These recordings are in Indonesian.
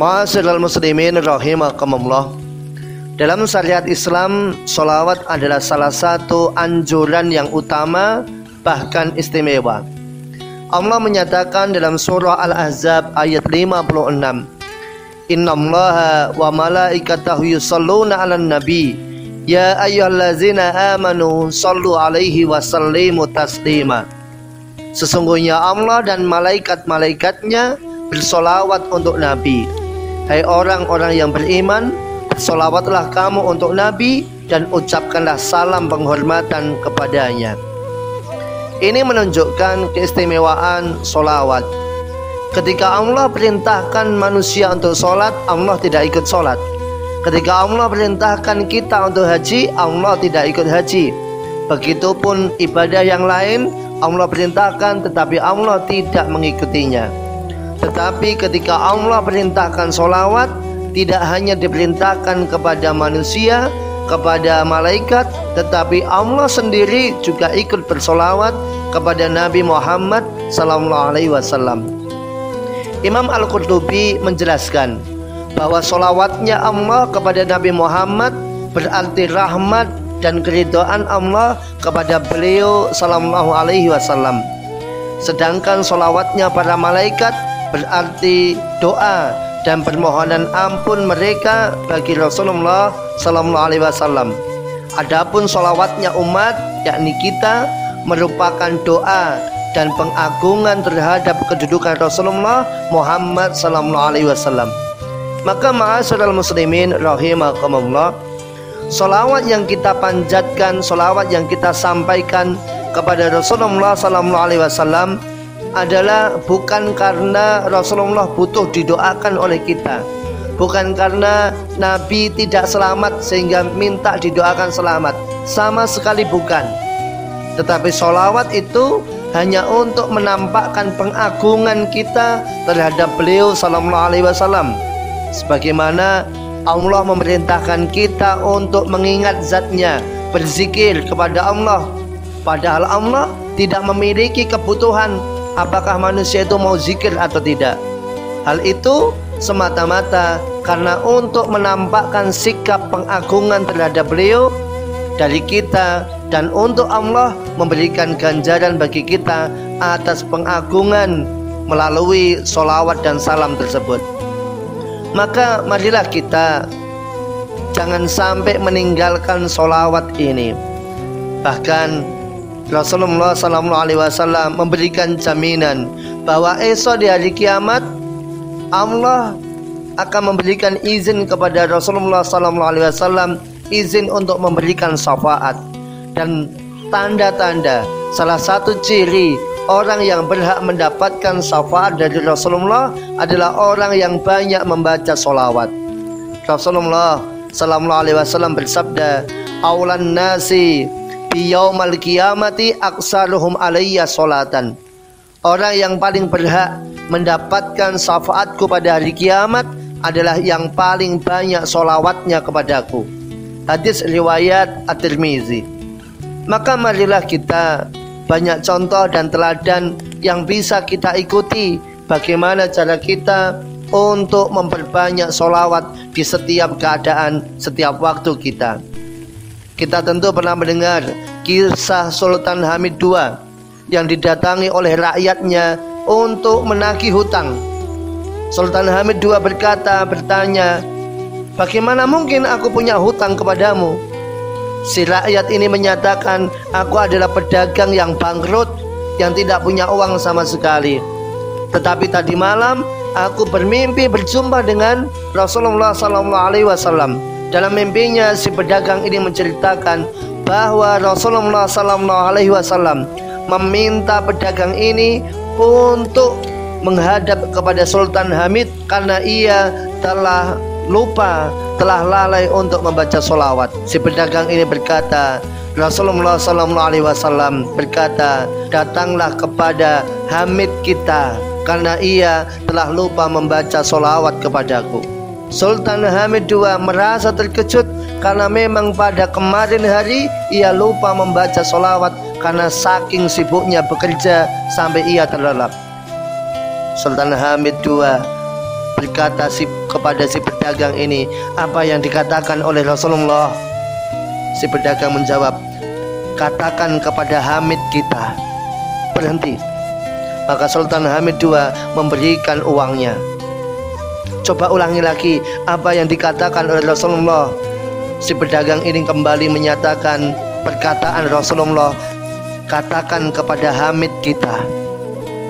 Ma'asyiral muslimin rahimakumullah. Dalam syariat Islam, solawat adalah salah satu anjuran yang utama bahkan istimewa. Allah menyatakan dalam surah Al-Ahzab ayat 56 Innallaha wa malaikatahu yusalluna 'alan nabi ya ayyuhallazina amanu sallu alaihi wa sallimu taslima Sesungguhnya Allah dan malaikat-malaikatnya bersolawat untuk Nabi Hai orang-orang yang beriman, bersolawatlah kamu untuk Nabi dan ucapkanlah salam penghormatan kepadanya. Ini menunjukkan keistimewaan solawat. Ketika Allah perintahkan manusia untuk sholat, Allah tidak ikut sholat. Ketika Allah perintahkan kita untuk haji, Allah tidak ikut haji. Begitupun ibadah yang lain, Allah perintahkan tetapi Allah tidak mengikutinya. Tetapi ketika Allah perintahkan solawat Tidak hanya diperintahkan kepada manusia Kepada malaikat Tetapi Allah sendiri juga ikut bersolawat Kepada Nabi Muhammad Sallallahu Alaihi Wasallam Imam Al-Qurtubi menjelaskan bahwa solawatnya Allah kepada Nabi Muhammad berarti rahmat dan keridhaan Allah kepada beliau Sallallahu Alaihi Wasallam. Sedangkan solawatnya para malaikat berarti doa dan permohonan ampun mereka bagi Rasulullah Sallallahu Alaihi Wasallam. Adapun solawatnya umat yakni kita merupakan doa dan pengagungan terhadap kedudukan Rasulullah Muhammad Sallallahu Alaihi Wasallam. Maka ma'asyiral muslimin rahimakumullah Solawat yang kita panjatkan, solawat yang kita sampaikan kepada Rasulullah Sallallahu Alaihi Wasallam adalah bukan karena Rasulullah butuh didoakan oleh kita. Bukan karena Nabi tidak selamat sehingga minta didoakan selamat. Sama sekali bukan. Tetapi sholawat itu hanya untuk menampakkan pengagungan kita terhadap beliau sallallahu alaihi wasallam. Sebagaimana Allah memerintahkan kita untuk mengingat zatnya berzikir kepada Allah. Padahal Allah tidak memiliki kebutuhan apakah manusia itu mau zikir atau tidak. Hal itu semata-mata karena untuk menampakkan sikap pengagungan terhadap beliau dari kita dan untuk Allah memberikan ganjaran bagi kita atas pengagungan melalui solawat dan salam tersebut. Maka marilah kita jangan sampai meninggalkan solawat ini. Bahkan Rasulullah Sallallahu Alaihi Wasallam memberikan jaminan bahwa esok di hari kiamat Allah akan memberikan izin kepada Rasulullah Sallallahu Alaihi Wasallam izin untuk memberikan syafaat dan tanda-tanda salah satu ciri orang yang berhak mendapatkan syafaat dari Rasulullah adalah orang yang banyak membaca solawat. Rasulullah Sallallahu Alaihi Wasallam bersabda, "Aulan nasi fi yaumal qiyamati aksaruhum alayya solatan Orang yang paling berhak mendapatkan syafaatku pada hari kiamat adalah yang paling banyak solawatnya kepadaku. Hadis riwayat At-Tirmizi. Maka marilah kita banyak contoh dan teladan yang bisa kita ikuti bagaimana cara kita untuk memperbanyak solawat di setiap keadaan, setiap waktu kita. Kita tentu pernah mendengar kisah Sultan Hamid II yang didatangi oleh rakyatnya untuk menagih hutang. Sultan Hamid II berkata, bertanya, Bagaimana mungkin aku punya hutang kepadamu? Si rakyat ini menyatakan, aku adalah pedagang yang bangkrut, yang tidak punya uang sama sekali. Tetapi tadi malam, aku bermimpi berjumpa dengan Rasulullah Sallallahu Alaihi Wasallam. Dalam mimpinya si pedagang ini menceritakan bahwa Rasulullah Sallallahu Alaihi Wasallam meminta pedagang ini untuk menghadap kepada Sultan Hamid karena ia telah lupa, telah lalai untuk membaca solawat. Si pedagang ini berkata, Rasulullah Sallallahu Alaihi Wasallam berkata, datanglah kepada Hamid kita karena ia telah lupa membaca solawat kepadaku. Sultan Hamid II merasa terkejut karena memang pada kemarin hari ia lupa membaca solawat karena saking sibuknya bekerja sampai ia terlelap. Sultan Hamid II berkata si, kepada si pedagang ini apa yang dikatakan oleh Rasulullah? Si pedagang menjawab katakan kepada Hamid kita berhenti. Maka Sultan Hamid II memberikan uangnya coba ulangi lagi apa yang dikatakan oleh Rasulullah. Si pedagang ini kembali menyatakan perkataan Rasulullah. Katakan kepada Hamid kita.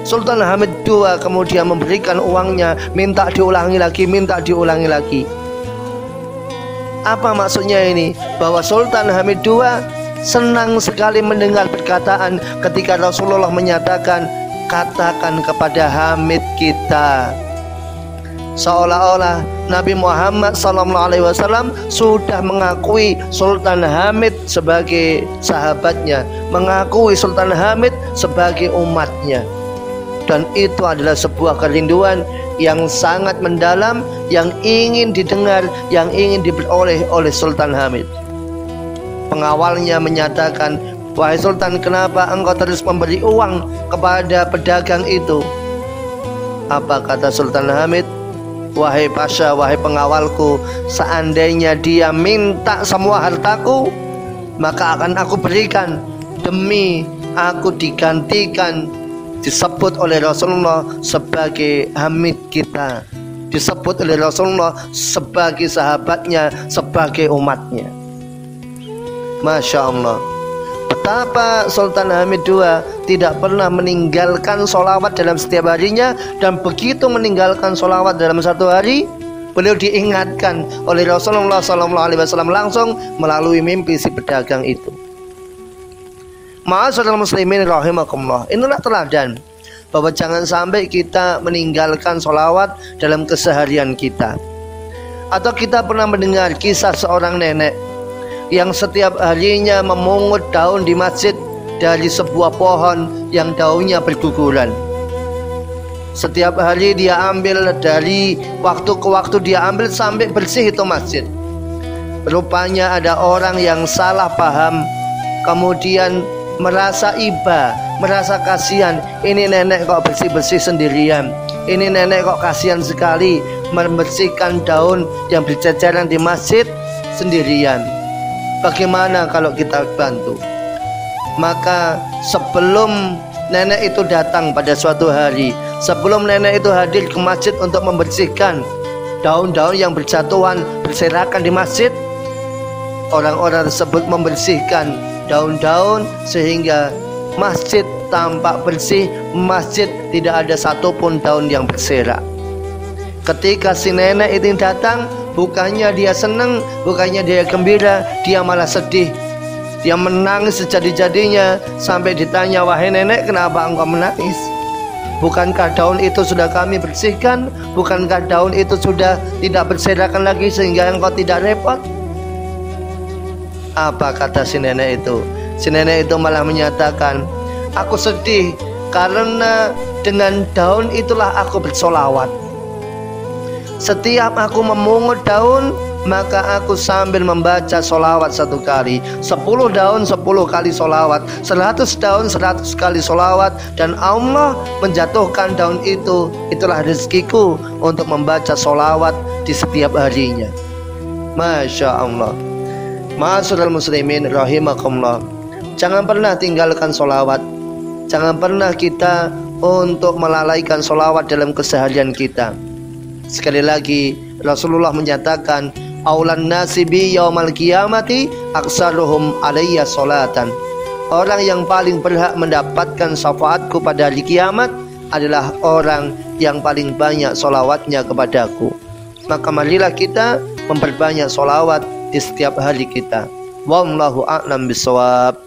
Sultan Hamid II kemudian memberikan uangnya. Minta diulangi lagi minta diulangi lagi. Apa maksudnya ini? Bahwa Sultan Hamid II senang sekali mendengar perkataan ketika Rasulullah menyatakan katakan kepada Hamid kita seolah-olah Nabi Muhammad SAW sudah mengakui Sultan Hamid sebagai sahabatnya, mengakui Sultan Hamid sebagai umatnya. Dan itu adalah sebuah kerinduan yang sangat mendalam yang ingin didengar yang ingin diperoleh oleh Sultan Hamid. Pengawalnya menyatakan wahai Sultan kenapa engkau terus memberi uang kepada pedagang itu? Apa kata Sultan Hamid wahai pasha wahai pengawalku seandainya dia minta semua hartaku maka akan aku berikan. Demi aku digantikan disebut oleh Rasulullah sebagai hamid kita. Disebut oleh Rasulullah sebagai sahabatnya sebagai umatnya. Masya Allah Betapa Sultan Hamid II tidak pernah meninggalkan solawat dalam setiap harinya Dan begitu meninggalkan solawat dalam satu hari Beliau diingatkan oleh Rasulullah SAW langsung melalui mimpi si pedagang itu Ma'asyiral muslimin rahimakumullah. Inilah teladan bahwa jangan sampai kita meninggalkan solawat dalam keseharian kita. Atau kita pernah mendengar kisah seorang nenek yang setiap harinya memungut daun di masjid dari sebuah pohon yang daunnya berguguran. Setiap hari dia ambil dari waktu ke waktu dia ambil sampai bersih itu masjid. Rupanya ada orang yang salah paham kemudian merasa iba, merasa kasihan. Ini nenek kok bersih-bersih sendirian. Ini nenek kok kasihan sekali membersihkan daun yang berceceran di masjid sendirian. Bagaimana kalau kita bantu? Maka sebelum nenek itu datang pada suatu hari, sebelum nenek itu hadir ke masjid untuk membersihkan daun-daun yang berjatuhan berserakan di masjid, orang-orang tersebut membersihkan daun-daun sehingga masjid tampak bersih, masjid tidak ada satupun daun yang berserak. Ketika si nenek itu datang, bukannya dia senang, bukannya dia gembira, dia malah sedih. Dia menangis sejadi-jadinya sampai ditanya, "Wahai nenek, kenapa engkau menangis?" Bukankah daun itu sudah kami bersihkan? Bukankah daun itu sudah tidak berserakan lagi sehingga engkau tidak repot? Apa kata si nenek itu? Si nenek itu malah menyatakan, Aku sedih karena dengan daun itulah aku bersolawat. Setiap aku memungut daun, maka aku sambil membaca solawat satu kali sepuluh daun sepuluh kali solawat seratus daun seratus kali solawat dan Allah menjatuhkan daun itu itulah rezekiku untuk membaca solawat di setiap harinya Masya Allah Ma'asyiral muslimin rahimakumullah. Jangan pernah tinggalkan solawat. Jangan pernah kita untuk melalaikan solawat dalam keseharian kita. Sekali lagi Rasulullah menyatakan aulan nasibi yaumal qiyamati aksaruhum alayya solatan. Orang yang paling berhak mendapatkan syafaatku pada hari kiamat adalah orang yang paling banyak solawatnya kepadaku. Maka marilah kita memperbanyak solawat di setiap hari kita. Wallahu a'lam bisawab.